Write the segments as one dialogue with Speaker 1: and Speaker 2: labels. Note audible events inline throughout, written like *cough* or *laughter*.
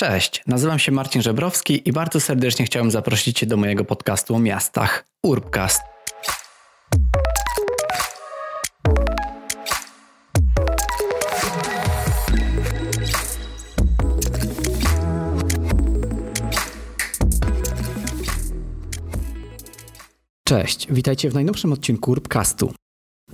Speaker 1: Cześć, nazywam się Marcin Żebrowski i bardzo serdecznie chciałem zaprosić Cię do mojego podcastu o miastach Urbcast. Cześć, witajcie w najnowszym odcinku Urbcastu.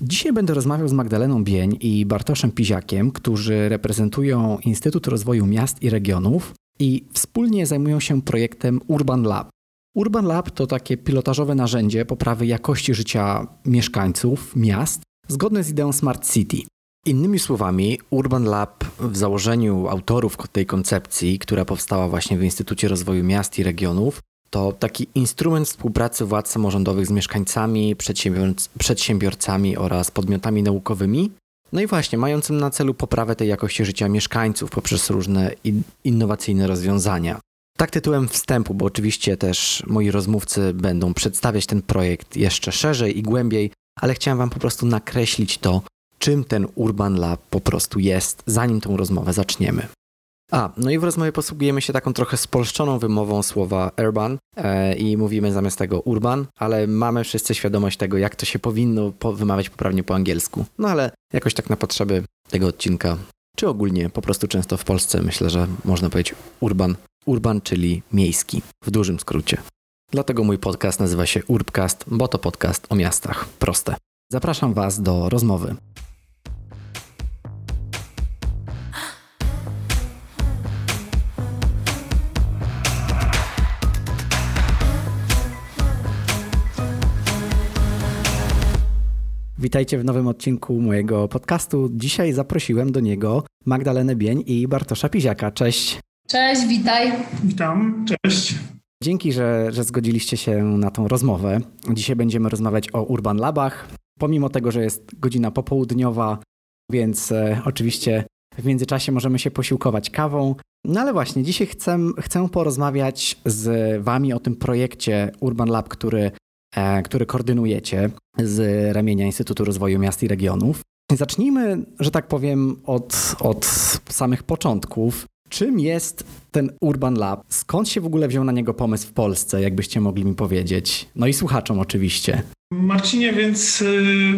Speaker 1: Dzisiaj będę rozmawiał z Magdaleną Bień i Bartoszem Piziakiem, którzy reprezentują Instytut Rozwoju Miast i Regionów i wspólnie zajmują się projektem Urban Lab. Urban Lab to takie pilotażowe narzędzie poprawy jakości życia mieszkańców miast, zgodne z ideą Smart City. Innymi słowami, Urban Lab w założeniu autorów tej koncepcji, która powstała właśnie w Instytucie Rozwoju Miast i Regionów, to taki instrument współpracy władz samorządowych z mieszkańcami, przedsiębiorcami oraz podmiotami naukowymi. No i właśnie, mającym na celu poprawę tej jakości życia mieszkańców poprzez różne innowacyjne rozwiązania. Tak tytułem wstępu, bo oczywiście też moi rozmówcy będą przedstawiać ten projekt jeszcze szerzej i głębiej, ale chciałem Wam po prostu nakreślić to, czym ten Urban Lab po prostu jest, zanim tą rozmowę zaczniemy. A, no i w rozmowie posługujemy się taką trochę spolszczoną wymową słowa urban e, i mówimy zamiast tego urban, ale mamy wszyscy świadomość tego, jak to się powinno po wymawiać poprawnie po angielsku. No ale jakoś tak na potrzeby tego odcinka, czy ogólnie po prostu często w Polsce myślę, że można powiedzieć urban. Urban, czyli miejski, w dużym skrócie. Dlatego mój podcast nazywa się Urbcast, bo to podcast o miastach. Proste. Zapraszam Was do rozmowy. Witajcie w nowym odcinku mojego podcastu. Dzisiaj zaprosiłem do niego Magdalenę Bień i Bartosza Piziaka. Cześć.
Speaker 2: Cześć, witaj.
Speaker 3: Witam, cześć.
Speaker 1: Dzięki, że, że zgodziliście się na tą rozmowę. Dzisiaj będziemy rozmawiać o Urban Labach. Pomimo tego, że jest godzina popołudniowa, więc e, oczywiście w międzyczasie możemy się posiłkować kawą. No ale właśnie, dzisiaj chcę, chcę porozmawiać z Wami o tym projekcie Urban Lab, który który koordynujecie z ramienia Instytutu Rozwoju Miast i Regionów. Zacznijmy, że tak powiem, od, od samych początków. Czym jest ten Urban Lab? Skąd się w ogóle wziął na niego pomysł w Polsce, jakbyście mogli mi powiedzieć? No i słuchaczom oczywiście.
Speaker 3: Marcinie, więc y,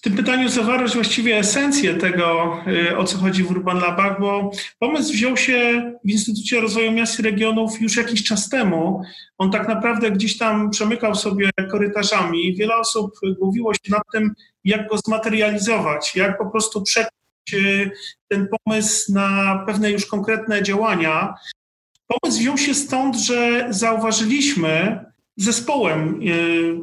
Speaker 3: w tym pytaniu zawarłeś właściwie esencję tego, y, o co chodzi w Urban Labach, bo pomysł wziął się w Instytucie Rozwoju Miast i Regionów już jakiś czas temu. On tak naprawdę gdzieś tam przemykał sobie korytarzami. Wiele osób mówiło się nad tym, jak go zmaterializować, jak po prostu przekuć y, ten pomysł na pewne już konkretne działania. Pomysł wziął się stąd, że zauważyliśmy, zespołem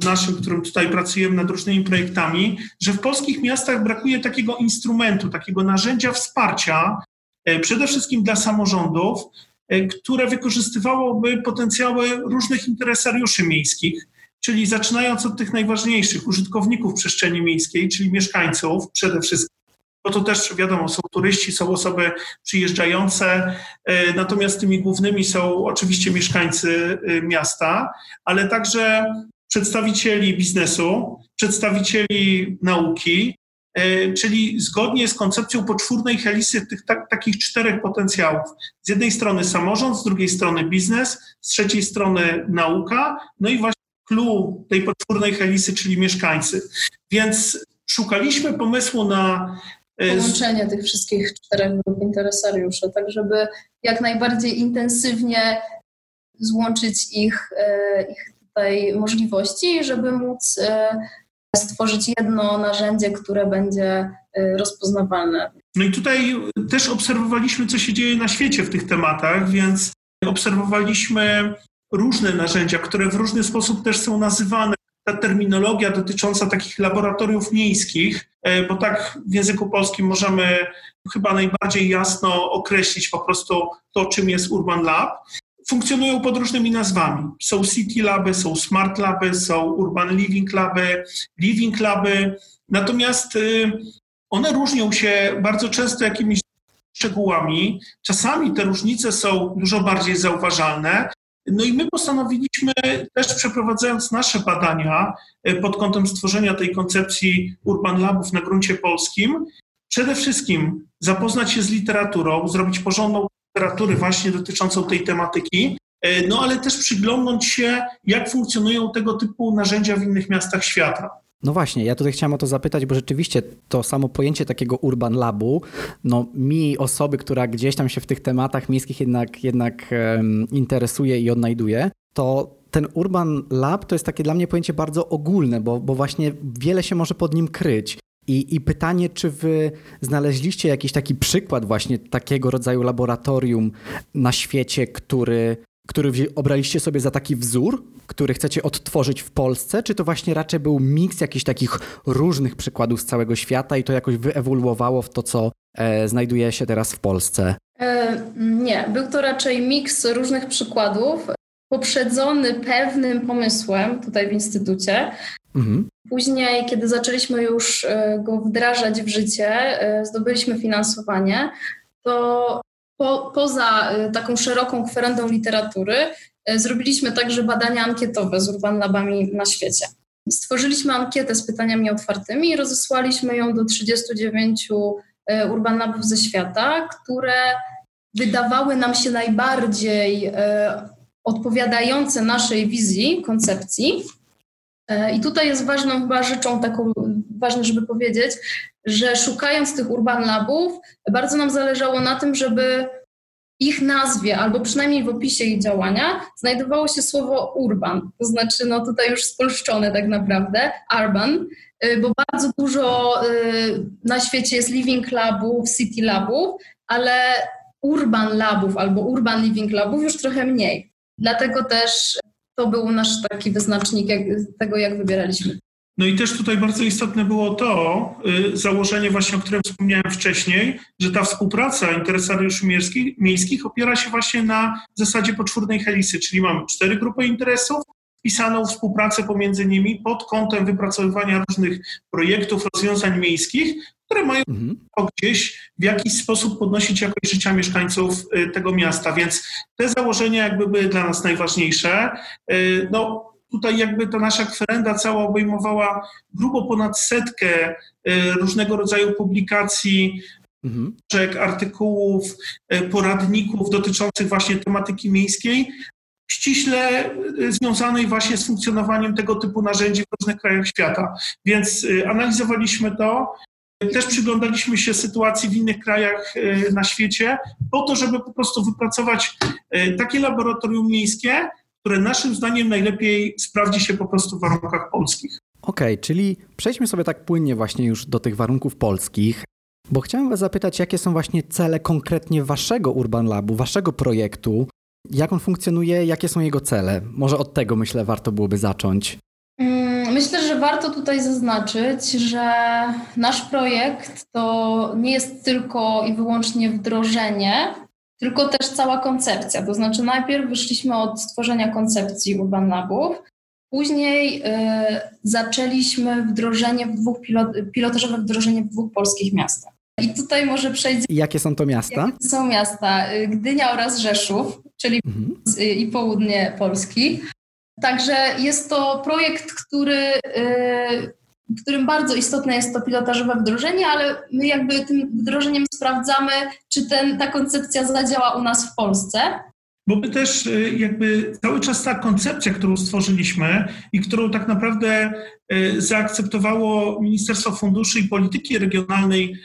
Speaker 3: e, naszym, którym tutaj pracujemy nad różnymi projektami, że w polskich miastach brakuje takiego instrumentu, takiego narzędzia wsparcia, e, przede wszystkim dla samorządów, e, które wykorzystywałoby potencjały różnych interesariuszy miejskich, czyli zaczynając od tych najważniejszych użytkowników przestrzeni miejskiej, czyli mieszkańców przede wszystkim, bo to też wiadomo, są turyści, są osoby przyjeżdżające, e, natomiast tymi głównymi są oczywiście mieszkańcy e, miasta, ale także przedstawicieli biznesu, przedstawicieli nauki, e, czyli zgodnie z koncepcją poczwórnej helisy tych tak, takich czterech potencjałów. Z jednej strony samorząd, z drugiej strony biznes, z trzeciej strony nauka, no i właśnie clue tej poczwórnej helisy, czyli mieszkańcy. Więc szukaliśmy pomysłu na
Speaker 2: połączenie tych wszystkich czterech grup interesariuszy, tak żeby jak najbardziej intensywnie złączyć ich, y, ich tutaj możliwości, żeby móc y, stworzyć jedno narzędzie, które będzie rozpoznawalne.
Speaker 3: No i tutaj też obserwowaliśmy, co się dzieje na świecie w tych tematach, więc obserwowaliśmy różne narzędzia, które w różny sposób też są nazywane ta terminologia dotycząca takich laboratoriów miejskich, e, bo tak w języku polskim możemy chyba najbardziej jasno określić po prostu to, czym jest Urban Lab, funkcjonują pod różnymi nazwami. Są City Laby, są Smart Laby, są Urban Living Laby, Living Laby. Natomiast y, one różnią się bardzo często jakimiś szczegółami. Czasami te różnice są dużo bardziej zauważalne, no i my postanowiliśmy też przeprowadzając nasze badania e, pod kątem stworzenia tej koncepcji Urban Labów na gruncie polskim, przede wszystkim zapoznać się z literaturą, zrobić porządną literatury właśnie dotyczącą tej tematyki, e, no ale też przyglądnąć się, jak funkcjonują tego typu narzędzia w innych miastach świata.
Speaker 1: No właśnie, ja tutaj chciałem o to zapytać, bo rzeczywiście to samo pojęcie takiego urban labu, no mi osoby, która gdzieś tam się w tych tematach miejskich jednak, jednak um, interesuje i odnajduje, to ten urban lab to jest takie dla mnie pojęcie bardzo ogólne, bo, bo właśnie wiele się może pod nim kryć. I, I pytanie, czy wy znaleźliście jakiś taki przykład właśnie takiego rodzaju laboratorium na świecie, który, który obraliście sobie za taki wzór, który chcecie odtworzyć w Polsce, czy to właśnie raczej był miks jakichś takich różnych przykładów z całego świata i to jakoś wyewoluowało w to, co e, znajduje się teraz w Polsce? E,
Speaker 2: nie, był to raczej miks różnych przykładów, poprzedzony pewnym pomysłem tutaj w Instytucie. Mhm. Później, kiedy zaczęliśmy już e, go wdrażać w życie, e, zdobyliśmy finansowanie, to po, poza e, taką szeroką kwerendą literatury zrobiliśmy także badania ankietowe z Urban Labami na świecie. Stworzyliśmy ankietę z pytaniami otwartymi i rozesłaliśmy ją do 39 Urban Labów ze świata, które wydawały nam się najbardziej odpowiadające naszej wizji, koncepcji. E, I tutaj jest ważną chyba rzeczą taką, ważne, żeby powiedzieć, że szukając tych urban labów, bardzo nam zależało na tym, żeby ich nazwie, albo przynajmniej w opisie ich działania, znajdowało się słowo urban. To znaczy, no tutaj już spolszczone tak naprawdę, urban, e, bo bardzo dużo e, na świecie jest living labów, city labów, ale urban labów albo urban living labów już trochę mniej. Dlatego też to był nasz taki wyznacznik jak, tego, jak wybieraliśmy.
Speaker 3: No i też tutaj bardzo istotne było to y, założenie właśnie, o którym wspomniałem wcześniej, że ta współpraca interesariuszy miejskich opiera się właśnie na zasadzie poczwórnej helisy, czyli mamy cztery grupy interesów, wpisaną współpracę pomiędzy nimi pod kątem wypracowywania różnych projektów, rozwiązań miejskich, które mają mhm. gdzieś w jakiś sposób podnosić jakość życia mieszkańców y, tego miasta. Więc te założenia jakby były dla nas najważniejsze. Y, no, tutaj jakby ta nasza kwerenda cała obejmowała grubo ponad setkę y, różnego rodzaju publikacji, mhm. artykułów, poradników dotyczących właśnie tematyki miejskiej, ściśle związanej właśnie z funkcjonowaniem tego typu narzędzi w różnych krajach świata. Więc analizowaliśmy to, też przyglądaliśmy się sytuacji w innych krajach e, na świecie, po to, żeby po prostu wypracować e, takie laboratorium miejskie, które naszym zdaniem najlepiej sprawdzi się po prostu w warunkach polskich.
Speaker 1: Okej, okay, czyli przejdźmy sobie tak płynnie właśnie już do tych warunków polskich, bo chciałem Was zapytać, jakie są właśnie cele konkretnie Waszego Urban Labu, Waszego projektu, jak on funkcjonuje, jakie są jego cele? Może od tego myślę warto byłoby zacząć.
Speaker 2: Mm, myślę, że warto tutaj zaznaczyć, że nasz projekt to nie jest tylko i wyłącznie wdrożenie, tylko też cała koncepcja. To znaczy, najpierw wyszliśmy od stworzenia koncepcji Urban Labów, później y, zaczęliśmy wdrożenie w dwóch pilot, pilotażowe wdrożenie w dwóch polskich miastach. I tutaj może przejść.
Speaker 1: Jakie są to miasta?
Speaker 2: Jakie są miasta? Y, Gdynia oraz Rzeszów, czyli mhm. i południe Polski. Także jest to projekt, który, y, w którym bardzo istotne jest to pilotażowe wdrożenie, ale my jakby tym wdrożeniem sprawdzamy, czy ten, ta koncepcja zadziała u nas w Polsce.
Speaker 3: Bo my też y, jakby cały czas ta koncepcja, którą stworzyliśmy i którą tak naprawdę y, zaakceptowało Ministerstwo Funduszy i Polityki Regionalnej,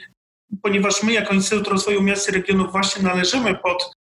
Speaker 3: ponieważ my jako Instytut Rozwoju Miast i Regionów właśnie należymy pod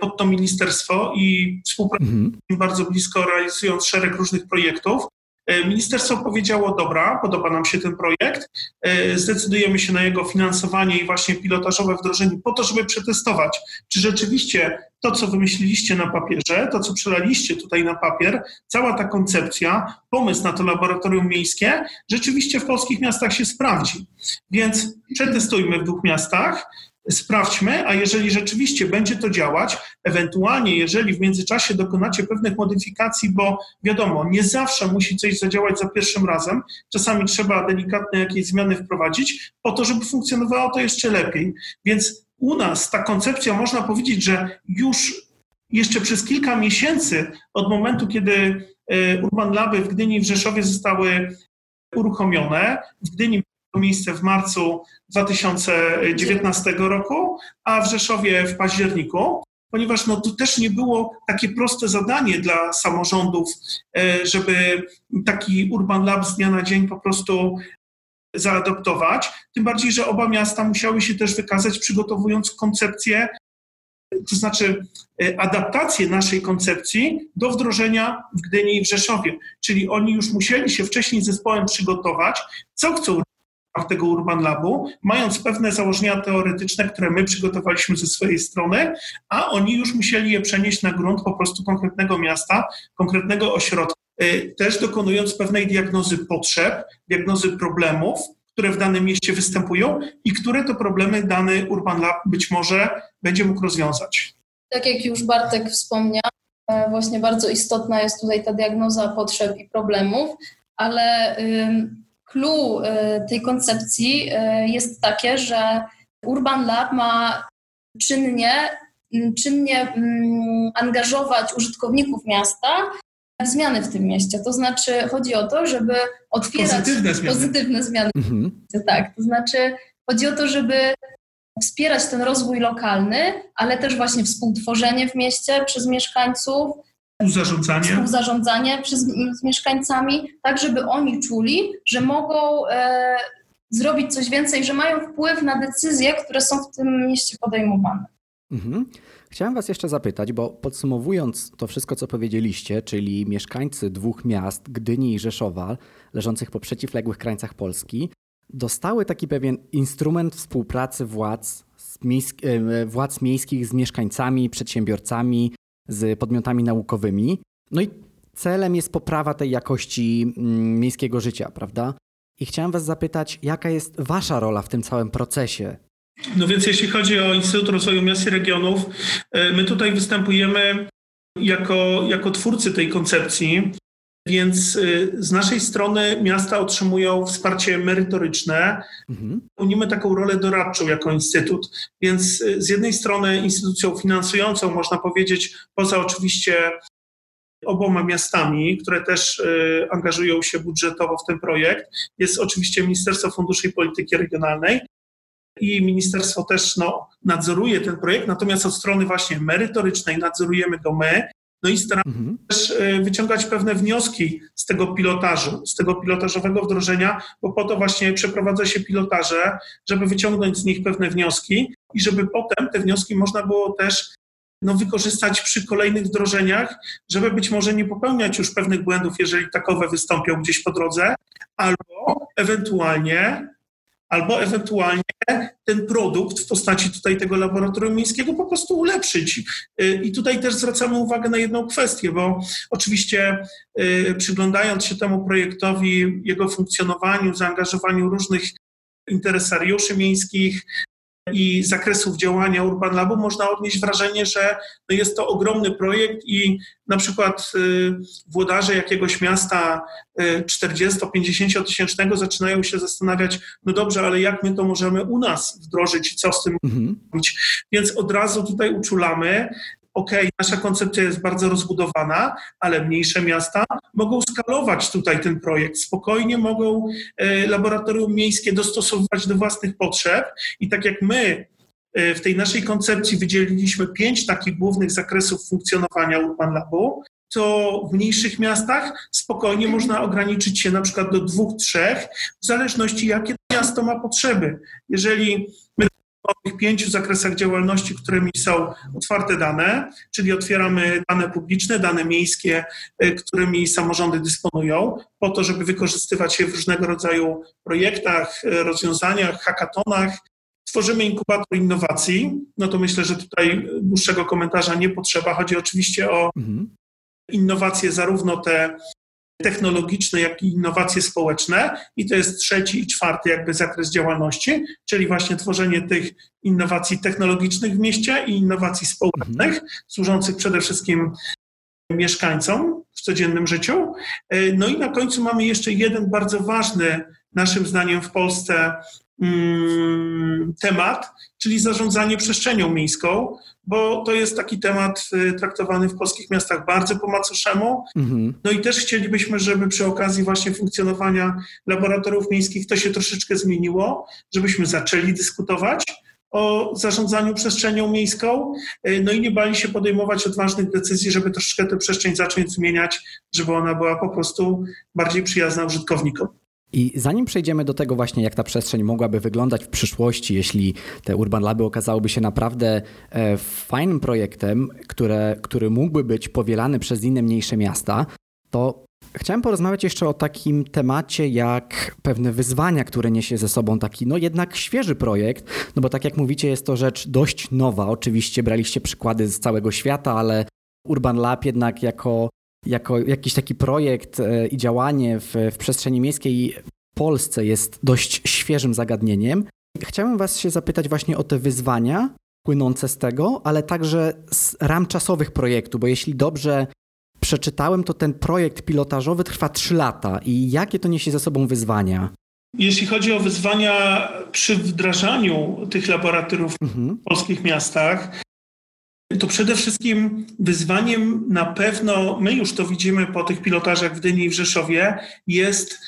Speaker 3: pod to ministerstwo i współpracujemy mhm. bardzo blisko, realizując szereg różnych projektów. E, ministerstwo powiedziało: Dobra, podoba nam się ten projekt, e, zdecydujemy się na jego finansowanie i właśnie pilotażowe wdrożenie, po to, żeby przetestować, czy rzeczywiście to, co wymyśliliście na papierze, to, co przelaliście tutaj na papier, cała ta koncepcja, pomysł na to laboratorium miejskie, rzeczywiście w polskich miastach się sprawdzi. Więc przetestujmy w dwóch miastach sprawdźmy, a jeżeli rzeczywiście będzie to działać, ewentualnie jeżeli w międzyczasie dokonacie pewnych modyfikacji, bo wiadomo, nie zawsze musi coś zadziałać za pierwszym razem, czasami trzeba delikatne jakieś zmiany wprowadzić, po to, żeby funkcjonowało to jeszcze lepiej. Więc u nas ta koncepcja, można powiedzieć, że już jeszcze przez kilka miesięcy od momentu, kiedy e, Urban Laby w Gdyni i w Rzeszowie zostały uruchomione, w Gdyni miejsce w marcu 2019 roku, a w Rzeszowie w październiku ponieważ no, to też nie było takie proste zadanie dla samorządów, e, żeby taki Urban Lab z dnia na dzień po prostu zaadoptować. Tym bardziej, że oba miasta musiały się też wykazać, przygotowując koncepcję, to znaczy e, adaptację naszej koncepcji do wdrożenia w Gdyni i w Rzeszowie. Czyli oni już musieli się wcześniej zespołem przygotować, co chcą tego Urban Labu, mając pewne założenia teoretyczne, które my przygotowaliśmy ze swojej strony, a oni już musieli je przenieść na grunt po prostu konkretnego miasta, konkretnego ośrodka, y, też dokonując pewnej diagnozy potrzeb, diagnozy problemów, które w danym mieście występują i które to problemy dany Urban Lab być może będzie mógł rozwiązać.
Speaker 2: Tak jak już Bartek wspomniał, e, właśnie bardzo istotna jest tutaj ta diagnoza potrzeb i problemów, ale clue y, tej koncepcji y, jest takie, że Urban Lab ma czynnie, czynnie mm, angażować użytkowników miasta w zmiany w tym mieście. To znaczy chodzi o to, żeby otwierać
Speaker 3: pozytywne zmiany.
Speaker 2: Pozytywne zmiany. Mhm. Tak, to znaczy chodzi o to, żeby wspierać ten rozwój lokalny, ale też właśnie współtworzenie w mieście przez mieszkańców,
Speaker 3: Współzarządzanie.
Speaker 2: Współzarządzanie przez, z mieszkańcami, tak żeby oni czuli, że mogą e, zrobić coś więcej, że mają wpływ na decyzje, które są w tym mieście podejmowane.
Speaker 1: Mhm. Chciałem Was jeszcze zapytać, bo podsumowując to wszystko, co powiedzieliście, czyli mieszkańcy dwóch miast, Gdyni i Rzeszowa, leżących po przeciwległych krańcach Polski, dostały taki pewien instrument współpracy władz, miejsk e, władz miejskich z mieszkańcami, przedsiębiorcami, z podmiotami naukowymi. No i celem jest poprawa tej jakości mm, miejskiego życia, prawda? I chciałem Was zapytać, jaka jest Wasza rola w tym całym procesie?
Speaker 3: No więc jeśli chodzi o Instytut Rozwoju Miast i Regionów, e, my tutaj występujemy jako, jako twórcy tej koncepcji. Więc y, z naszej strony miasta otrzymują wsparcie merytoryczne. Mhm. Pełnimy taką rolę doradczą jako instytut. Więc y, z jednej strony instytucją finansującą, można powiedzieć, poza oczywiście oboma miastami, które też y, angażują się budżetowo w ten projekt, jest oczywiście Ministerstwo Funduszy i Polityki Regionalnej. I ministerstwo też no, nadzoruje ten projekt, natomiast od strony właśnie merytorycznej nadzorujemy go my no i staramy się mhm. też e, wyciągać pewne wnioski z tego pilotażu, z tego pilotażowego wdrożenia, bo po to właśnie przeprowadza się pilotaże, żeby wyciągnąć z nich pewne wnioski i żeby potem te wnioski można było też no, wykorzystać przy kolejnych wdrożeniach, żeby być może nie popełniać już pewnych błędów, jeżeli takowe wystąpią gdzieś po drodze, albo ewentualnie albo ewentualnie ten produkt w postaci tutaj tego laboratorium miejskiego po prostu ulepszyć. Y, I tutaj też zwracamy uwagę na jedną kwestię, bo oczywiście y, przyglądając się temu projektowi, jego funkcjonowaniu, zaangażowaniu różnych interesariuszy miejskich, i zakresów działania Urban Labu można odnieść wrażenie, że no jest to ogromny projekt i na przykład y, włodarze jakiegoś miasta 40-50 tysięcznego zaczynają się zastanawiać, no dobrze, ale jak my to możemy u nas wdrożyć i co z tym mhm. robić. Więc od razu tutaj uczulamy, OK, nasza koncepcja jest bardzo rozbudowana, ale mniejsze miasta mogą skalować tutaj ten projekt. Spokojnie mogą e, laboratorium miejskie dostosowywać do własnych potrzeb i tak jak my e, w tej naszej koncepcji wydzieliliśmy pięć takich głównych zakresów funkcjonowania Urban Labu, to w mniejszych miastach spokojnie można ograniczyć się na przykład do dwóch, trzech, w zależności jakie miasto ma potrzeby. Jeżeli my o tych pięciu zakresach działalności, którymi są otwarte dane, czyli otwieramy dane publiczne, dane miejskie, y, którymi samorządy dysponują, po to, żeby wykorzystywać je w różnego rodzaju projektach, y, rozwiązaniach, hackatonach. Tworzymy inkubator innowacji. No to myślę, że tutaj dłuższego komentarza nie potrzeba. Chodzi oczywiście o mhm. innowacje, zarówno te technologiczne, jak i innowacje społeczne. I to jest trzeci i czwarty jakby zakres działalności, czyli właśnie tworzenie tych innowacji technologicznych w mieście i innowacji społecznych, mhm. służących przede wszystkim mieszkańcom w codziennym życiu. E, no i na końcu mamy jeszcze jeden bardzo ważny, naszym zdaniem w Polsce, mm, temat, czyli zarządzanie przestrzenią miejską, bo to jest taki temat y, traktowany w polskich miastach bardzo po macoszemu. Mhm. No i też chcielibyśmy, żeby przy okazji właśnie funkcjonowania laboratoriów miejskich to się troszeczkę zmieniło, żebyśmy zaczęli dyskutować o zarządzaniu przestrzenią miejską, y, no i nie bali się podejmować odważnych decyzji, żeby troszeczkę tę przestrzeń zacząć zmieniać, żeby ona była po prostu bardziej przyjazna użytkownikom.
Speaker 1: I zanim przejdziemy do tego właśnie, jak ta przestrzeń mogłaby wyglądać w przyszłości, jeśli te Urban Laby okazałyby się naprawdę e, fajnym projektem, które, który mógłby być powielany przez inne mniejsze miasta, to chciałem porozmawiać jeszcze o takim temacie jak pewne wyzwania, które niesie ze sobą taki, no jednak świeży projekt, no bo tak jak mówicie, jest to rzecz dość nowa. Oczywiście braliście przykłady z całego świata, ale Urban Lab jednak jako jako jakiś taki projekt e, i działanie w, w przestrzeni miejskiej w Polsce jest dość świeżym zagadnieniem. Chciałem Was się zapytać właśnie o te wyzwania płynące z tego, ale także z ram czasowych projektu, bo jeśli dobrze przeczytałem, to ten projekt pilotażowy trwa 3 lata i jakie to niesie ze sobą wyzwania?
Speaker 3: Jeśli chodzi o wyzwania przy wdrażaniu tych laboratoriów mhm. w polskich miastach, to przede wszystkim wyzwaniem na pewno, my już to widzimy po tych pilotażach w Dyni i w Rzeszowie, jest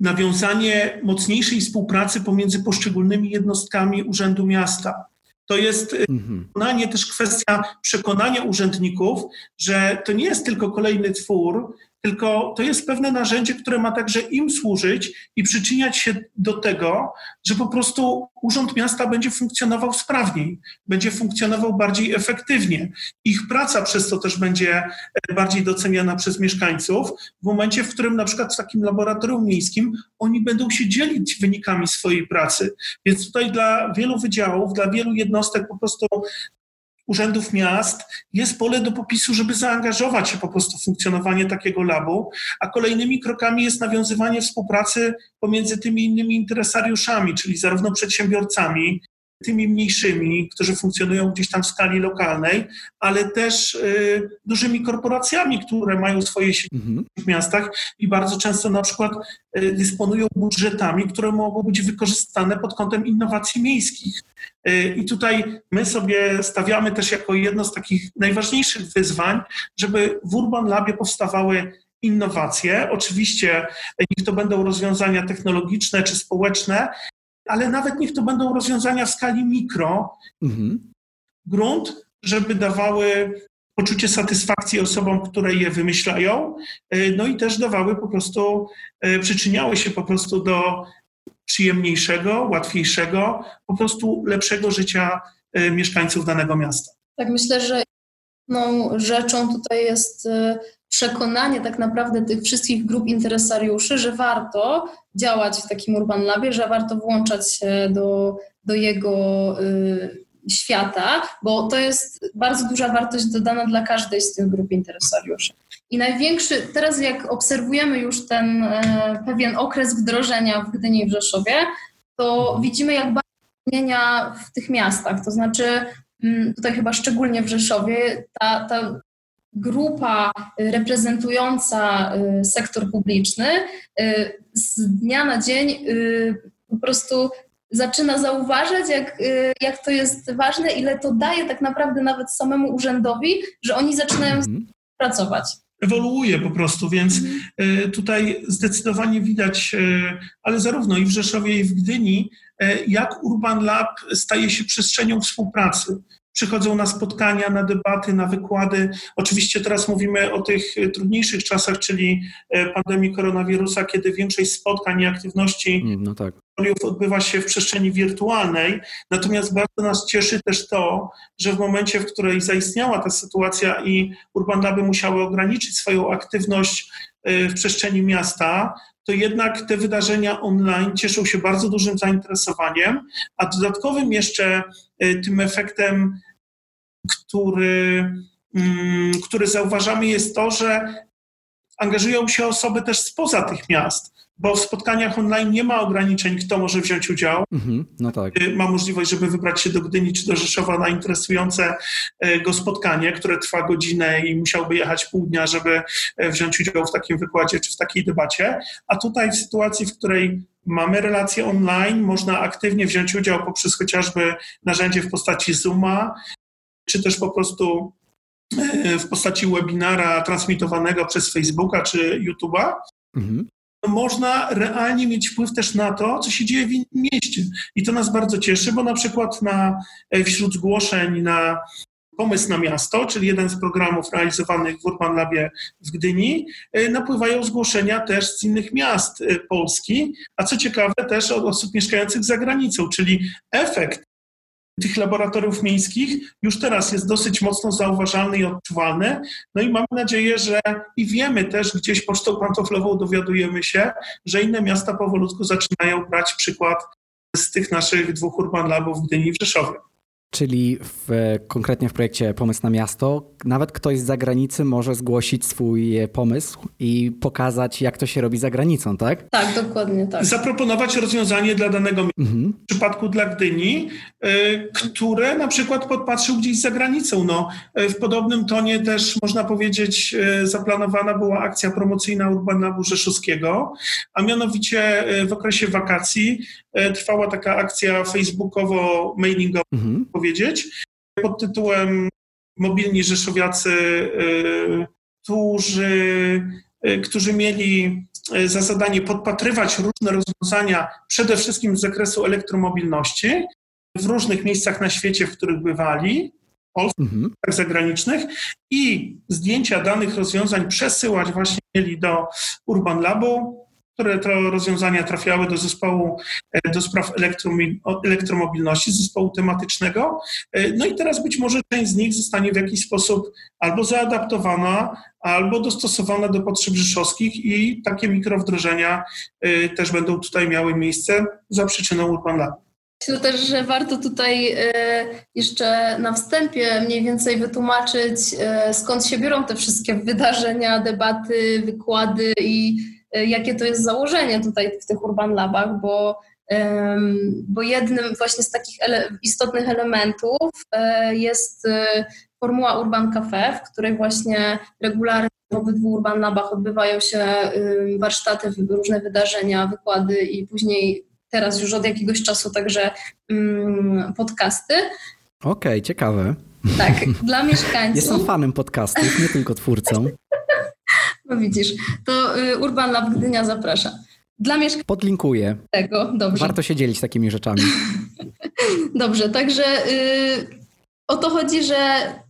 Speaker 3: nawiązanie mocniejszej współpracy pomiędzy poszczególnymi jednostkami Urzędu Miasta. To jest mhm. też kwestia przekonania urzędników, że to nie jest tylko kolejny twór, tylko to jest pewne narzędzie, które ma także im służyć i przyczyniać się do tego, że po prostu Urząd Miasta będzie funkcjonował sprawniej, będzie funkcjonował bardziej efektywnie. Ich praca przez to też będzie e, bardziej doceniana przez mieszkańców w momencie, w którym na przykład w takim laboratorium miejskim oni będą się dzielić wynikami swojej pracy. Więc tutaj dla wielu wydziałów, dla wielu jednostek po prostu urzędów miast jest pole do popisu, żeby zaangażować się po prostu w funkcjonowanie takiego labu, a kolejnymi krokami jest nawiązywanie współpracy pomiędzy tymi innymi interesariuszami, czyli zarówno przedsiębiorcami, tymi mniejszymi, którzy funkcjonują gdzieś tam w skali lokalnej, ale też y, dużymi korporacjami, które mają swoje sieci mhm. w miastach i bardzo często na przykład y, dysponują budżetami, które mogą być wykorzystane pod kątem innowacji miejskich. Y, I tutaj my sobie stawiamy też jako jedno z takich najważniejszych wyzwań, żeby w Urban Labie powstawały innowacje. Oczywiście niech to będą rozwiązania technologiczne czy społeczne, ale nawet niech to będą rozwiązania w skali mikro. Mhm. Grunt, żeby dawały poczucie satysfakcji osobom, które je wymyślają, y, no i też dawały po prostu, y, przyczyniały się po prostu do przyjemniejszego, łatwiejszego, po prostu lepszego życia y, mieszkańców danego miasta.
Speaker 2: Tak, myślę, że no, rzeczą tutaj jest przekonanie tak naprawdę tych wszystkich grup interesariuszy, że warto działać w takim Urban Labie, że warto włączać się do, do jego y, świata, bo to jest bardzo duża wartość dodana dla każdej z tych grup interesariuszy. I największy, teraz jak obserwujemy już ten e, pewien okres wdrożenia w Gdyni i w Rzeszowie, to widzimy jak bardzo zmienia w tych miastach. To znaczy, mm, tutaj chyba szczególnie w Rzeszowie, ta, ta grupa reprezentująca y, sektor publiczny y, z dnia na dzień y, po prostu zaczyna zauważać, jak, jak to jest ważne, ile to daje tak naprawdę nawet samemu urzędowi, że oni zaczynają mhm. pracować.
Speaker 3: Ewoluuje po prostu, więc mhm. tutaj zdecydowanie widać, ale zarówno i w Rzeszowie, i w Gdyni, jak Urban Lab staje się przestrzenią współpracy przychodzą na spotkania, na debaty, na wykłady. Oczywiście teraz mówimy o tych trudniejszych czasach, czyli e, pandemii koronawirusa, kiedy większość spotkań i aktywności mm, no tak. odbywa się w przestrzeni wirtualnej. Natomiast bardzo nas cieszy też to, że w momencie, w której zaistniała ta sytuacja i Urban Laby musiały ograniczyć swoją aktywność e, w przestrzeni miasta, to jednak te wydarzenia online cieszą się bardzo dużym zainteresowaniem, a dodatkowym jeszcze e, tym efektem który, mm, który zauważamy, jest to, że angażują się osoby też spoza tych miast. bo w spotkaniach online nie ma ograniczeń, kto może wziąć udział. Mhm, no tak. Y, ma możliwość, żeby wybrać się do Gdyni czy do Rzeszowa na interesujące y, go spotkanie, które trwa godzinę i musiałby jechać pół dnia, żeby y, wziąć udział w takim wykładzie czy w takiej debacie. A tutaj w sytuacji, w której mamy relacje online, można aktywnie wziąć udział poprzez chociażby narzędzie w postaci Zooma, czy też po prostu w postaci webinara transmitowanego przez Facebooka czy YouTube'a. Mhm można realnie mieć wpływ też na to, co się dzieje w innym mieście. I to nas bardzo cieszy, bo na przykład na, e, wśród zgłoszeń na pomysł na miasto, czyli jeden z programów realizowanych w Urban Labie w Gdyni, e, napływają zgłoszenia też z innych miast e, Polski, a co ciekawe też od osób mieszkających za granicą, czyli efekt tych laboratoriów miejskich już teraz jest dosyć mocno zauważalny i odczuwalny. No i mamy nadzieję, że i wiemy też gdzieś pocztą pantoflową dowiadujemy się, że inne miasta powolutku zaczynają brać przykład z tych naszych dwóch urban labów w Gdyni i w Rzeszowie.
Speaker 1: Czyli w, konkretnie w projekcie Pomysł na Miasto, nawet ktoś z zagranicy może zgłosić swój pomysł i pokazać, jak to się robi za granicą, tak?
Speaker 2: Tak, dokładnie tak.
Speaker 3: Zaproponować rozwiązanie dla danego mhm. w przypadku dla Gdyni, y, które na przykład podpatrzył gdzieś za granicą. No, y, w podobnym tonie też można powiedzieć, y, zaplanowana była akcja promocyjna Urbana Rzeszowskiego, a mianowicie w okresie wakacji trwała taka akcja facebookowo-mailingowa. Mhm powiedzieć, pod tytułem Mobilni Rzeszowiacy, y, którzy, y, którzy mieli za zadanie podpatrywać różne rozwiązania, przede wszystkim z zakresu elektromobilności, w różnych miejscach na świecie, w których bywali, polskich, mhm. tak zagranicznych, i zdjęcia danych rozwiązań przesyłać właśnie mieli do Urban Labu, które rozwiązania trafiały do zespołu e, do spraw elektromobilności, zespołu tematycznego. E, no i teraz być może część z nich zostanie w jakiś sposób albo zaadaptowana, albo dostosowana do potrzeb rzeszowskich i takie mikrowdrożenia e, też będą tutaj miały miejsce za przyczyną Urban Lab.
Speaker 2: Myślę też, że warto tutaj jeszcze na wstępie mniej więcej wytłumaczyć, skąd się biorą te wszystkie wydarzenia, debaty, wykłady i jakie to jest założenie tutaj w tych Urban Labach, bo, bo jednym właśnie z takich ele istotnych elementów y, jest y, formuła Urban Cafe, w której właśnie regularnie w obydwu Urban Labach odbywają się warsztaty, różne wydarzenia, wykłady i później teraz już od jakiegoś czasu także podcasty.
Speaker 1: Okej, okay, ciekawe.
Speaker 2: Tak, dla *laughs* mieszkańców.
Speaker 1: Jestem fanem podcastów, nie tylko twórcą. *laughs*
Speaker 2: No widzisz, to y, Urban Lab Gdynia zaprasza.
Speaker 1: Dla mieszkańców. Podlinkuję.
Speaker 2: Tego, dobrze.
Speaker 1: Warto się dzielić takimi rzeczami. *laughs*
Speaker 2: dobrze, także y, o to chodzi, że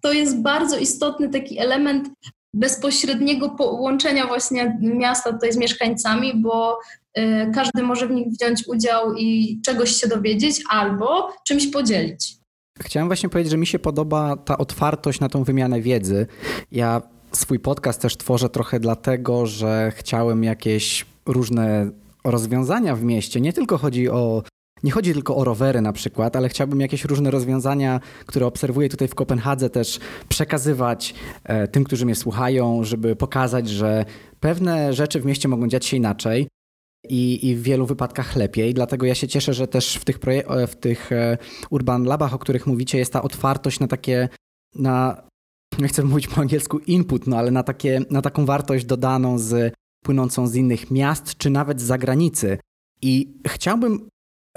Speaker 2: to jest bardzo istotny taki element bezpośredniego połączenia właśnie miasta tutaj z mieszkańcami, bo y, każdy może w nich wziąć udział i czegoś się dowiedzieć albo czymś podzielić.
Speaker 1: Chciałem właśnie powiedzieć, że mi się podoba ta otwartość na tą wymianę wiedzy. Ja swój podcast też tworzę trochę dlatego, że chciałem jakieś różne rozwiązania w mieście. Nie tylko chodzi o nie chodzi tylko o rowery na przykład, ale chciałbym jakieś różne rozwiązania, które obserwuję tutaj w Kopenhadze, też przekazywać e, tym, którzy mnie słuchają, żeby pokazać, że pewne rzeczy w mieście mogą dziać się inaczej. I, I, w wielu wypadkach lepiej. Dlatego ja się cieszę, że też w tych, e, w tych e, Urban Labach, o których mówicie, jest ta otwartość na takie, na nie chcę mówić po angielsku input, no ale na, takie, na taką wartość dodaną z, płynącą z innych miast, czy nawet z zagranicy. I chciałbym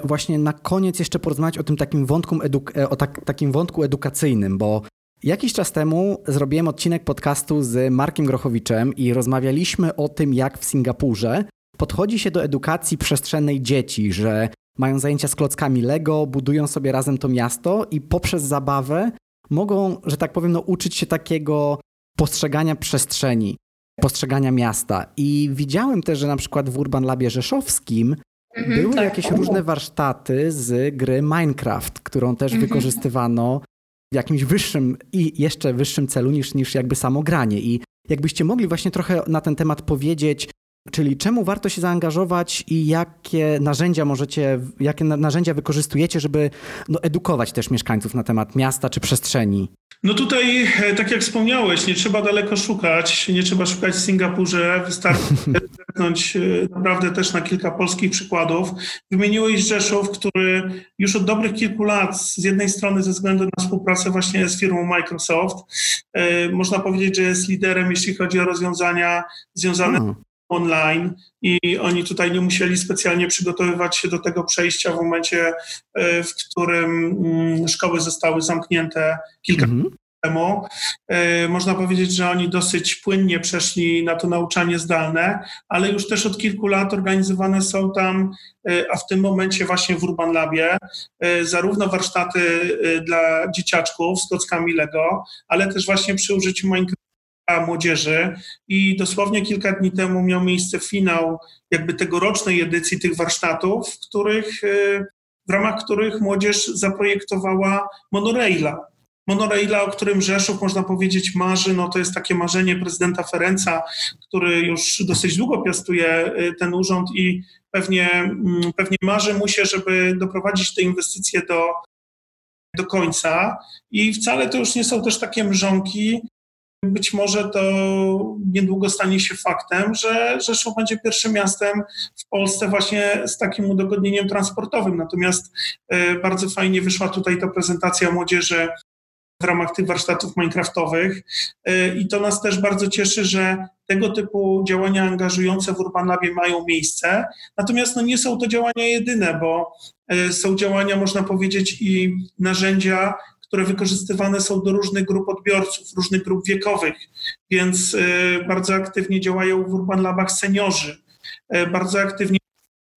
Speaker 1: właśnie na koniec jeszcze porozmawiać o tym takim wątku, e, o tak, takim wątku edukacyjnym, bo jakiś czas temu zrobiłem odcinek podcastu z Markiem Grochowiczem i rozmawialiśmy o tym, jak w Singapurze podchodzi się do edukacji przestrzennej dzieci, że mają zajęcia z klockami Lego, budują sobie razem to miasto i poprzez zabawę mogą, że tak powiem, no, uczyć się takiego postrzegania przestrzeni, postrzegania miasta. I widziałem też, że na przykład w Urban Labie Rzeszowskim mhm, były tak. jakieś różne warsztaty z gry Minecraft, którą też mhm. wykorzystywano w jakimś wyższym i jeszcze wyższym celu niż, niż jakby samo granie. I jakbyście mogli właśnie trochę na ten temat powiedzieć, Czyli czemu warto się zaangażować i jakie narzędzia możecie, jakie narzędzia wykorzystujecie, żeby no, edukować też mieszkańców na temat miasta czy przestrzeni?
Speaker 3: No tutaj, e, tak jak wspomniałeś, nie trzeba daleko szukać, nie trzeba szukać w Singapurze, wystarczy *laughs* naprawdę też na kilka polskich przykładów. Wymieniłeś Rzeszów, który już od dobrych kilku lat, z jednej strony ze względu na współpracę właśnie z firmą Microsoft, można powiedzieć, że jest liderem, jeśli chodzi o rozwiązania związane hmm online i oni tutaj nie musieli specjalnie przygotowywać się do tego przejścia w momencie, e, w którym mm, szkoły zostały zamknięte kilka lat temu. E, można powiedzieć, że oni dosyć płynnie przeszli na to nauczanie zdalne, ale już też od kilku lat organizowane są tam, e, a w tym momencie właśnie w Urban Labie, zarówno warsztaty dla dzieciaczków z klockami Lego, ale też właśnie przy użyciu Minecraft młodzieży i dosłownie kilka dni temu miał miejsce finał jakby tegorocznej edycji tych warsztatów, w których, e, w ramach których młodzież zaprojektowała monoraila. Monoraila, o którym Rzeszów, można powiedzieć, marzy, no to jest takie marzenie prezydenta Ferenca, który już dosyć długo piastuje e, ten urząd i pewnie, mm, pewnie marzy mu się, żeby doprowadzić te inwestycje do, do końca. I wcale to już nie są też takie mrzonki, być może to niedługo stanie się faktem, że Rzeszów będzie pierwszym miastem w Polsce właśnie z takim udogodnieniem transportowym. Natomiast e, bardzo fajnie wyszła tutaj ta prezentacja młodzieży w ramach tych warsztatów minecraftowych e, i to nas też bardzo cieszy, że tego typu działania angażujące w Urban Labie mają miejsce. Natomiast no, nie są to działania jedyne, bo e, są działania, można powiedzieć, i narzędzia, które wykorzystywane są do różnych grup odbiorców, różnych grup wiekowych, więc y, bardzo aktywnie działają w Urban Labach seniorzy, y, bardzo aktywnie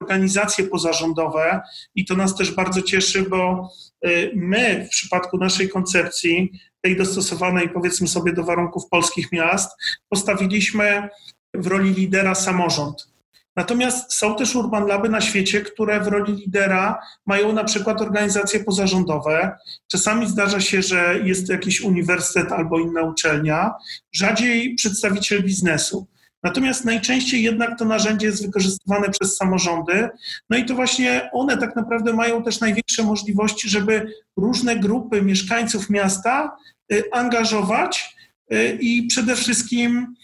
Speaker 3: organizacje pozarządowe i to nas też bardzo cieszy, bo y, my w przypadku naszej koncepcji, tej dostosowanej powiedzmy sobie do warunków polskich miast, postawiliśmy w roli lidera samorząd. Natomiast są też urban laby na świecie, które w roli lidera mają na przykład organizacje pozarządowe. Czasami zdarza się, że jest jakiś uniwersytet albo inna uczelnia, rzadziej przedstawiciel biznesu. Natomiast najczęściej jednak to narzędzie jest wykorzystywane przez samorządy, no i to właśnie one tak naprawdę mają też największe możliwości, żeby różne grupy mieszkańców miasta y, angażować y, i przede wszystkim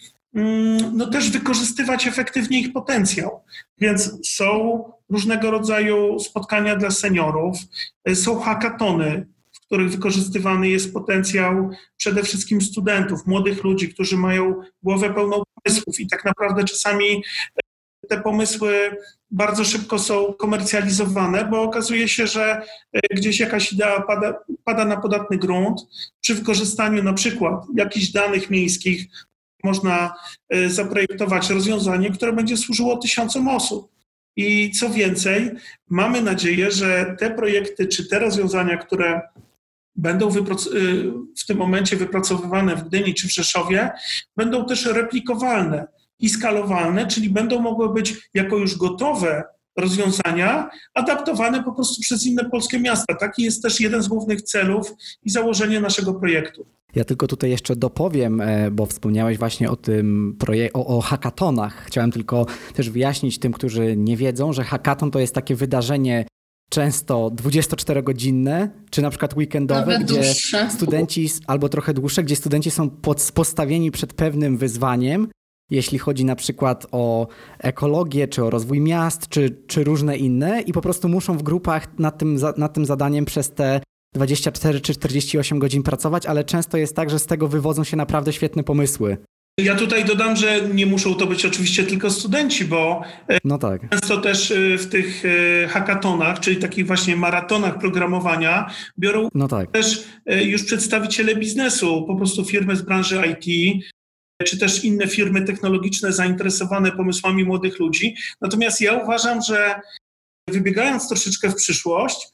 Speaker 3: no też wykorzystywać efektywnie ich potencjał. Więc są różnego rodzaju spotkania dla seniorów, y, są hackatony, w których wykorzystywany jest potencjał przede wszystkim studentów, młodych ludzi, którzy mają głowę pełną pomysłów i tak naprawdę czasami y, te pomysły bardzo szybko są komercjalizowane, bo okazuje się, że y, gdzieś jakaś idea pada, pada na podatny grunt przy wykorzystaniu na przykład jakichś danych miejskich można e, zaprojektować rozwiązanie, które będzie służyło tysiącom osób. I co więcej, mamy nadzieję, że te projekty czy te rozwiązania, które będą e, w tym momencie wypracowywane w Gdyni czy w Rzeszowie, będą też replikowalne i skalowalne, czyli będą mogły być jako już gotowe rozwiązania adaptowane po prostu przez inne polskie miasta. Taki jest też jeden z głównych celów i założenie naszego projektu.
Speaker 1: Ja tylko tutaj jeszcze dopowiem, e, bo wspomniałeś właśnie o tym projekcie, o, o hackatonach. Chciałem tylko też wyjaśnić tym, którzy nie wiedzą, że hackaton to jest takie wydarzenie często 24-godzinne, czy na przykład weekendowe,
Speaker 2: Nawet
Speaker 1: gdzie
Speaker 2: dłuższe.
Speaker 1: studenci, albo trochę dłuższe, gdzie studenci są pod, postawieni przed pewnym wyzwaniem, jeśli chodzi na przykład o ekologię, czy o rozwój miast, czy, czy różne inne i po prostu muszą w grupach nad tym, nad tym zadaniem przez te 24 czy 48 godzin pracować, ale często jest tak, że z tego wywodzą się naprawdę świetne pomysły.
Speaker 3: Ja tutaj dodam, że nie muszą to być oczywiście tylko studenci, bo e, no tak. często też e, w tych e, hackatonach, czyli takich właśnie maratonach programowania, biorą no tak. też już przedstawiciele biznesu, po prostu firmy z branży IT, czy też inne firmy technologiczne zainteresowane pomysłami młodych ludzi. Natomiast ja uważam, że wybiegając troszeczkę w przyszłość,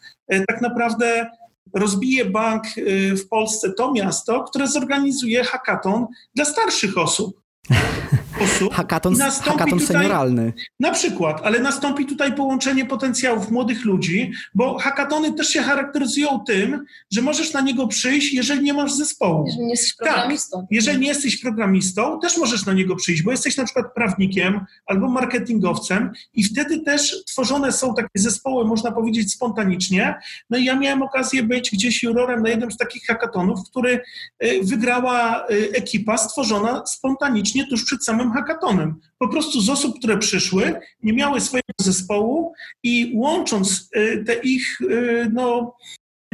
Speaker 3: tak naprawdę rozbije bank y, w Polsce to miasto, które zorganizuje hackathon dla starszych osób *laughs*
Speaker 1: osób. Hakaton, hakaton tutaj, senioralny.
Speaker 3: Na przykład, ale nastąpi tutaj połączenie potencjałów młodych ludzi, bo hakatony też się charakteryzują tym, że możesz na niego przyjść, jeżeli nie masz zespołu.
Speaker 2: Jeżeli nie jesteś tak. programistą. Tak,
Speaker 3: jeżeli nie jesteś programistą, też możesz na niego przyjść, bo jesteś na przykład prawnikiem albo marketingowcem i wtedy też tworzone są takie zespoły, można powiedzieć, spontanicznie. No i ja miałem okazję być gdzieś jurorem na jednym z takich hakatonów, który y, wygrała y, ekipa stworzona spontanicznie tuż przed samym hackatonem. Po prostu z osób, które przyszły, nie miały swojego zespołu i łącząc y, te ich y, no,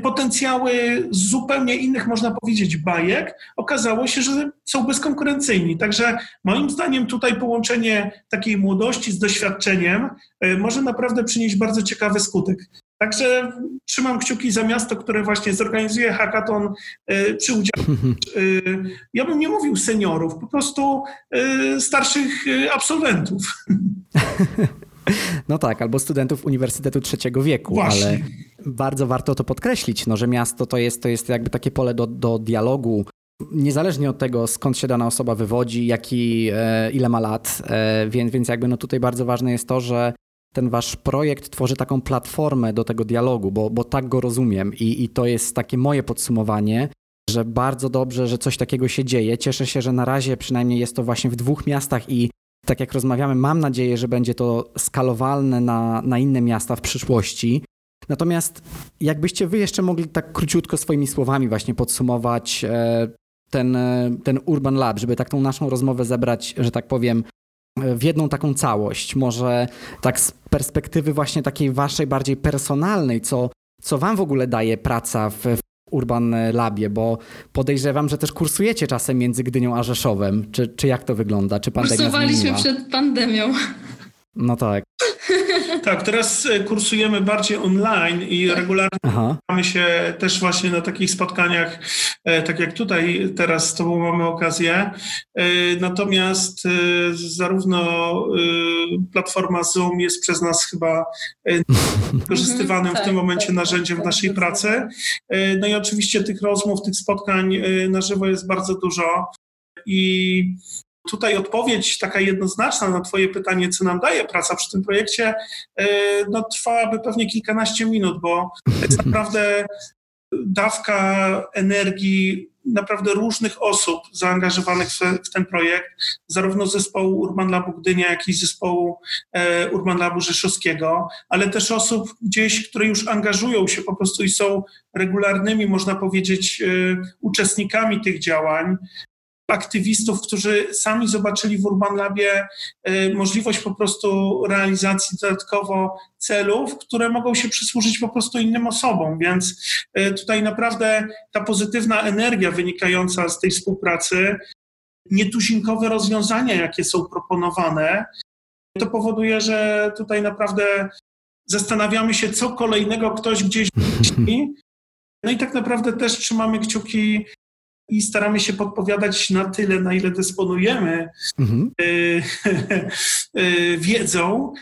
Speaker 3: potencjały z zupełnie innych, można powiedzieć, bajek, okazało się, że są bezkonkurencyjni. Także moim zdaniem tutaj połączenie takiej młodości z doświadczeniem y, może naprawdę przynieść bardzo ciekawy skutek. Także trzymam kciuki za miasto, które właśnie zorganizuje hackathon y, przy udziale, y, *laughs* ja bym nie mówił seniorów, po prostu y, starszych absolwentów. *laughs*
Speaker 1: No tak, albo studentów Uniwersytetu Trzeciego Wieku, Właśnie. ale bardzo warto to podkreślić, no, że miasto to jest, to jest jakby takie pole do, do dialogu, niezależnie od tego, skąd się dana osoba wywodzi, jaki, e, ile ma lat, e, więc, więc jakby no tutaj bardzo ważne jest to, że ten wasz projekt tworzy taką platformę do tego dialogu, bo, bo tak go rozumiem I, i to jest takie moje podsumowanie, że bardzo dobrze, że coś takiego się dzieje. Cieszę się, że na razie przynajmniej jest to właśnie w dwóch miastach i tak jak rozmawiamy, mam nadzieję, że będzie to skalowalne na, na inne miasta w przyszłości. Natomiast jakbyście wy jeszcze mogli tak króciutko swoimi słowami właśnie podsumować e, ten, e, ten Urban Lab, żeby tak tą naszą rozmowę zebrać, że tak powiem, w jedną taką całość. Może tak z perspektywy właśnie takiej waszej bardziej personalnej, co, co wam w ogóle daje praca w, w Urban Labie, bo podejrzewam, że też kursujecie czasem między Gdynią a Rzeszowem. Czy, czy jak to wygląda? Czy pandemia
Speaker 2: Kursowaliśmy
Speaker 1: zmieniła?
Speaker 2: przed pandemią.
Speaker 1: No tak.
Speaker 3: Tak, teraz e, kursujemy bardziej online i regularnie spotykamy się też właśnie na takich spotkaniach, e, tak jak tutaj teraz z Tobą mamy okazję. E, natomiast zarówno platforma Zoom jest przez nas chyba *laughs* wykorzystywanym w tym tak, momencie tak, narzędziem tak, w naszej pracy. No i oczywiście tych rozmów, tych spotkań na żywo jest bardzo dużo. I Tutaj odpowiedź taka jednoznaczna na Twoje pytanie, co nam daje praca przy tym projekcie, e, no, trwałaby pewnie kilkanaście minut, bo jest naprawdę dawka energii naprawdę różnych osób zaangażowanych w, ten projekt, zarówno zespołu Urban Labu Gdynia, jak i zespołu e, Urban Labu Rzeszowskiego, ale też osób gdzieś, które już angażują się po prostu i są regularnymi, można powiedzieć, e, uczestnikami tych działań aktywistów, którzy sami zobaczyli w Urban Labie y, możliwość po prostu realizacji dodatkowo celów, które mogą się przysłużyć po prostu innym osobom. Więc y, tutaj naprawdę ta pozytywna energia wynikająca z tej współpracy, nietuzinkowe rozwiązania, jakie są proponowane, to powoduje, że tutaj naprawdę zastanawiamy się, co kolejnego ktoś gdzieś *laughs* myśli. No i tak naprawdę też trzymamy kciuki i staramy się podpowiadać na tyle, na ile dysponujemy mhm. Y, *laughs* y, wiedzą,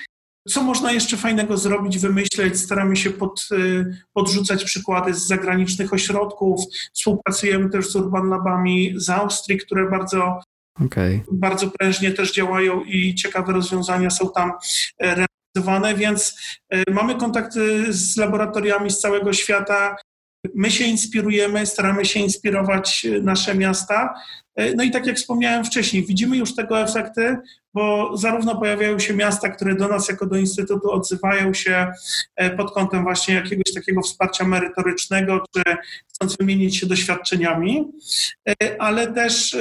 Speaker 3: co można jeszcze fajnego zrobić, wymyśleć? Staramy się pod, y, podrzucać przykłady z zagranicznych ośrodków. Współpracujemy też z Urban Labami z Austrii, które bardzo, okay. bardzo prężnie też działają i ciekawe rozwiązania są tam e, realizowane, więc e, mamy kontakty z laboratoriami z całego świata. My się inspirujemy, staramy się inspirować e, nasze miasta. E, no i tak jak wspomniałem wcześniej, widzimy już tego efekty, bo zarówno pojawiają się miasta, które do nas jako do Instytutu odzywają się e, pod kątem właśnie jakiegoś takiego wsparcia merytorycznego, czy chcąc wymienić się doświadczeniami, ale też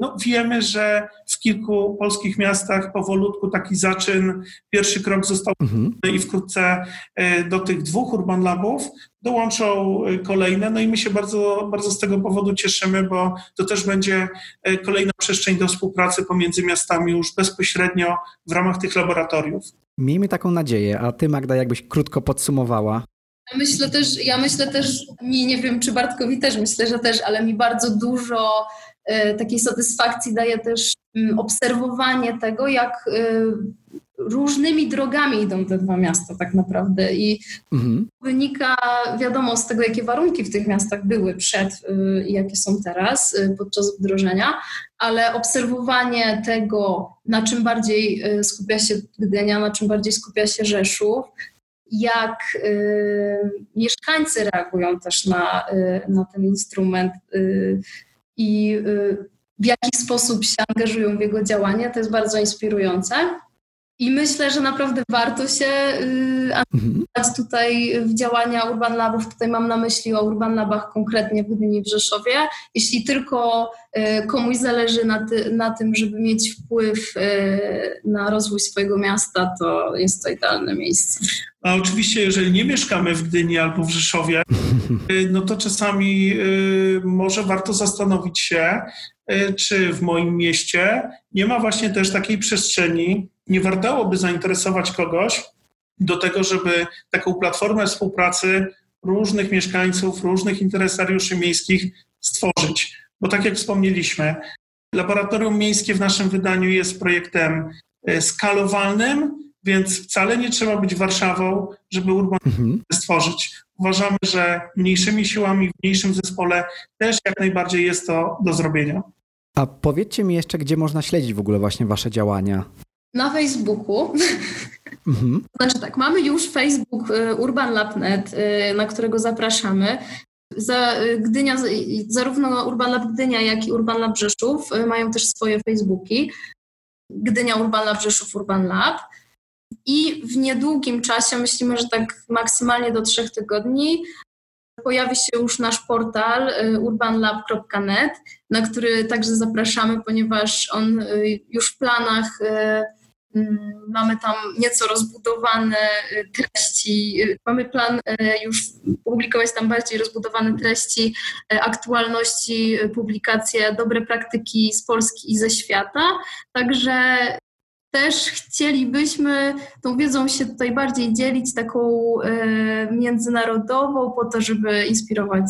Speaker 3: no, wiemy, że w kilku polskich miastach powolutku taki zaczyn, pierwszy krok został mhm. i wkrótce do tych dwóch urban labów dołączą kolejne. No i my się bardzo, bardzo z tego powodu cieszymy, bo to też będzie y, kolejna przestrzeń do współpracy pomiędzy miastami już bezpośrednio w ramach tych laboratoriów.
Speaker 1: Miejmy taką nadzieję, a ty Magda jakbyś krótko podsumowała.
Speaker 2: Myślę też, ja myślę też, mi nie wiem czy Bartkowi też, myślę, że też, ale mi bardzo dużo y, takiej satysfakcji daje też y, obserwowanie tego, jak y, różnymi drogami idą te dwa miasta tak naprawdę i mhm. wynika wiadomo z tego, jakie warunki w tych miastach były przed y, i jakie są teraz y, podczas wdrożenia, ale obserwowanie tego, na czym bardziej y, skupia się Gdynia, na czym bardziej skupia się Rzeszów, jak mieszkańcy reagują też na, na ten instrument i w jaki sposób się angażują w jego działanie, to jest bardzo inspirujące. I myślę, że naprawdę warto się y, angażować tutaj w działania Urban Labów. Tutaj mam na myśli o Urban Labach konkretnie w Gdyni w Rzeszowie. Jeśli tylko y, komuś zależy na, ty, na tym, żeby mieć wpływ y, na rozwój swojego miasta, to jest to idealne miejsce.
Speaker 3: A oczywiście, jeżeli nie mieszkamy w Gdyni albo w Rzeszowie, no to czasami może warto zastanowić się, czy w moim mieście nie ma właśnie też takiej przestrzeni, nie wartałoby zainteresować kogoś do tego, żeby taką platformę współpracy różnych mieszkańców, różnych interesariuszy miejskich stworzyć. Bo tak jak wspomnieliśmy, laboratorium miejskie w naszym wydaniu jest projektem e, skalowalnym, więc wcale nie trzeba być Warszawą, żeby urban mhm. stworzyć. Uważamy, że mniejszymi siłami, w mniejszym zespole też jak najbardziej jest to do zrobienia.
Speaker 1: A powiedzcie mi jeszcze, gdzie można śledzić w ogóle właśnie wasze działania?
Speaker 2: Na Facebooku. *laughs* Mhm. Znaczy tak, mamy już Facebook y, Urban Lab.net, y, na którego zapraszamy. Za y, Gdynia, zarówno Urban Lab Gdynia, jak i Urban Lab Rzeszów mają też swoje Facebooki. Gdynia Urban Lab Rzeszów Urban Lab. I w niedługim czasie, myślimy, że tak maksymalnie do trzech tygodni, pojawi się już nasz portal urbanlab.net, na który także zapraszamy, ponieważ on już w planach mamy tam nieco rozbudowane treści, mamy plan już publikować tam bardziej rozbudowane treści, aktualności, publikacje, dobre praktyki z Polski i ze świata. Także też chcielibyśmy tą wiedzą się tutaj bardziej dzielić, taką międzynarodową, po to, żeby inspirować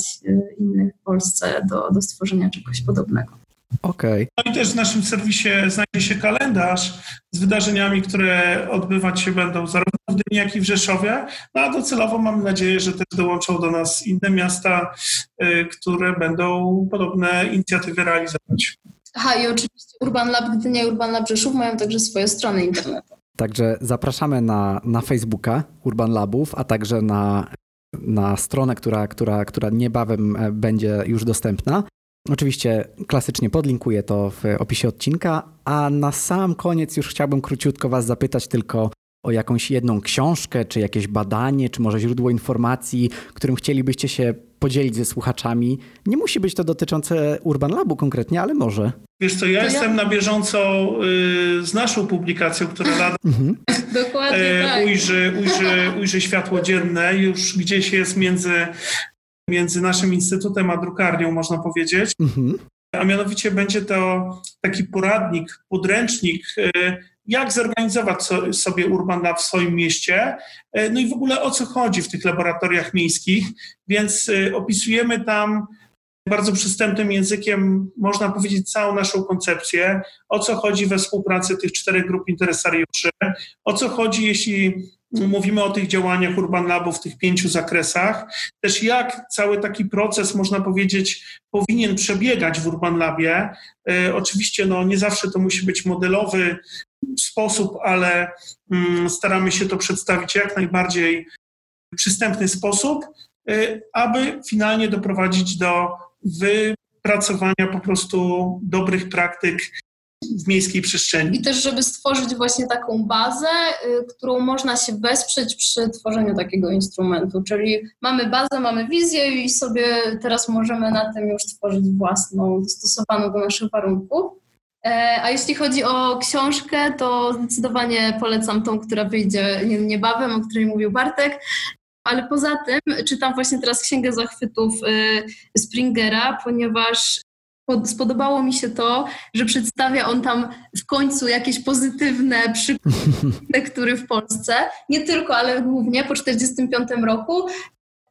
Speaker 2: innych w Polsce do, do stworzenia czegoś podobnego.
Speaker 1: Okej.
Speaker 3: Okay. No i też w naszym serwisie znajdzie się kalendarz z wydarzeniami, które odbywać się będą zarówno w Gdyni, jak i w Rzeszowie. No a docelowo mamy nadzieję, że też dołączą do nas inne miasta, e, które będą podobne inicjatywy realizować.
Speaker 2: Aha, i oczywiście Urban Lab Gdynia i Urban Lab Rzeszów mają także swoje strony internetowe.
Speaker 1: Także zapraszamy na, na Facebooka Urban Labów, a także na, na stronę, która, która, która niebawem e, będzie już dostępna. Oczywiście klasycznie podlinkuję to w opisie odcinka, a na sam koniec już chciałbym króciutko Was zapytać tylko o jakąś jedną książkę, czy jakieś badanie, czy może źródło informacji, którym chcielibyście się podzielić ze słuchaczami. Nie musi być to dotyczące Urban Labu konkretnie, ale może.
Speaker 3: Wiesz co, ja to jestem ja... na bieżąco y, z naszą publikacją, która lada *laughs* mhm.
Speaker 2: Dokładnie, y, tak.
Speaker 3: ujrzy, ujrzy, ujrzy światło dzienne, już gdzieś jest między, między naszym instytutem a drukarnią, można powiedzieć. Mhm. A mianowicie będzie to taki poradnik, podręcznik y, jak zorganizować sobie Urban Lab w swoim mieście, e, no i w ogóle o co chodzi w tych laboratoriach miejskich, więc e, opisujemy tam bardzo przystępnym językiem, można powiedzieć, całą naszą koncepcję, o co chodzi we współpracy tych czterech grup interesariuszy, o co chodzi, jeśli mówimy o tych działaniach Urban Labu w tych pięciu zakresach, też jak cały taki proces, można powiedzieć, powinien przebiegać w Urban Labie. E, oczywiście no, nie zawsze to musi być modelowy sposób, ale mm, staramy się to przedstawić jak najbardziej przystępny sposób, y, aby finalnie doprowadzić do wypracowania po prostu dobrych praktyk w miejskiej przestrzeni.
Speaker 2: I też, żeby stworzyć właśnie taką bazę, y, którą można się wesprzeć przy tworzeniu takiego instrumentu. Czyli mamy bazę, mamy wizję i sobie teraz możemy na tym już tworzyć własną, dostosowaną do naszych warunków. E, a jeśli chodzi o książkę, to zdecydowanie polecam tą, która wyjdzie niebawem, o której mówił Bartek. Ale poza tym czytam właśnie teraz Księgę Zachwytów y, Springera, ponieważ spodobało mi się to, że przedstawia on tam w końcu jakieś pozytywne przykłady lektury *laughs* w Polsce. Nie tylko, ale głównie po 1945 roku.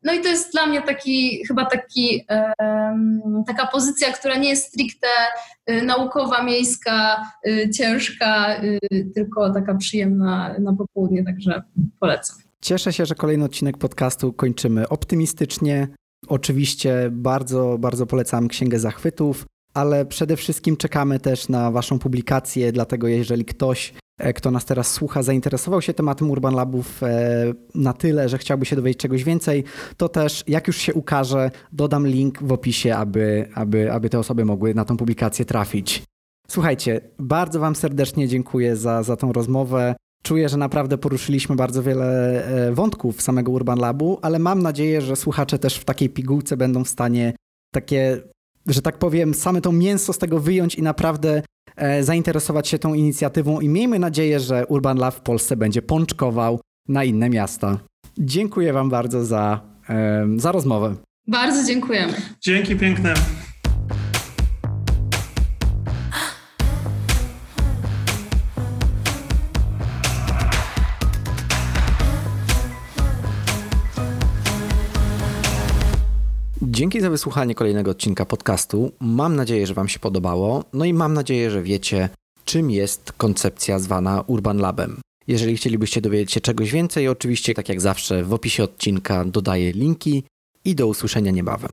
Speaker 2: No i to jest dla mnie taki, chyba taki, um, taka pozycja, która nie jest stricte y, naukowa, miejska, y, ciężka, y, tylko taka przyjemna na popołudnie, także polecam.
Speaker 1: Cieszę się, że kolejny odcinek podcastu kończymy optymistycznie. Oczywiście bardzo, bardzo polecam Księgę Zachwytów, ale przede wszystkim czekamy też na Waszą publikację, dlatego jeżeli ktoś E, kto nas teraz słucha, zainteresował się tematem Urban Labów e, na tyle, że chciałby się dowiedzieć czegoś więcej, to też jak już się ukaże, dodam link w opisie, aby, aby, aby te osoby mogły na tą publikację trafić. Słuchajcie, bardzo Wam serdecznie dziękuję za, za tą rozmowę. Czuję, że naprawdę poruszyliśmy bardzo wiele e, wątków samego Urban Labu, ale mam nadzieję, że słuchacze też w takiej pigułce będą w stanie takie, że tak powiem, same to mięso z tego wyjąć i naprawdę e, zainteresować się tą inicjatywą i miejmy nadzieję, że Urban Lab w Polsce będzie pączkował na inne miasta. Dziękuję Wam bardzo za, za rozmowę.
Speaker 2: Bardzo dziękujemy.
Speaker 3: Dzięki piękne.
Speaker 1: Dzięki za wysłuchanie kolejnego odcinka podcastu. Mam nadzieję, że Wam się podobało. No i mam nadzieję, że wiecie, czym jest koncepcja zwana Urban Labem. Jeżeli chcielibyście dowiedzieć się czegoś więcej, oczywiście, tak jak zawsze, w opisie odcinka dodaję linki i do usłyszenia niebawem.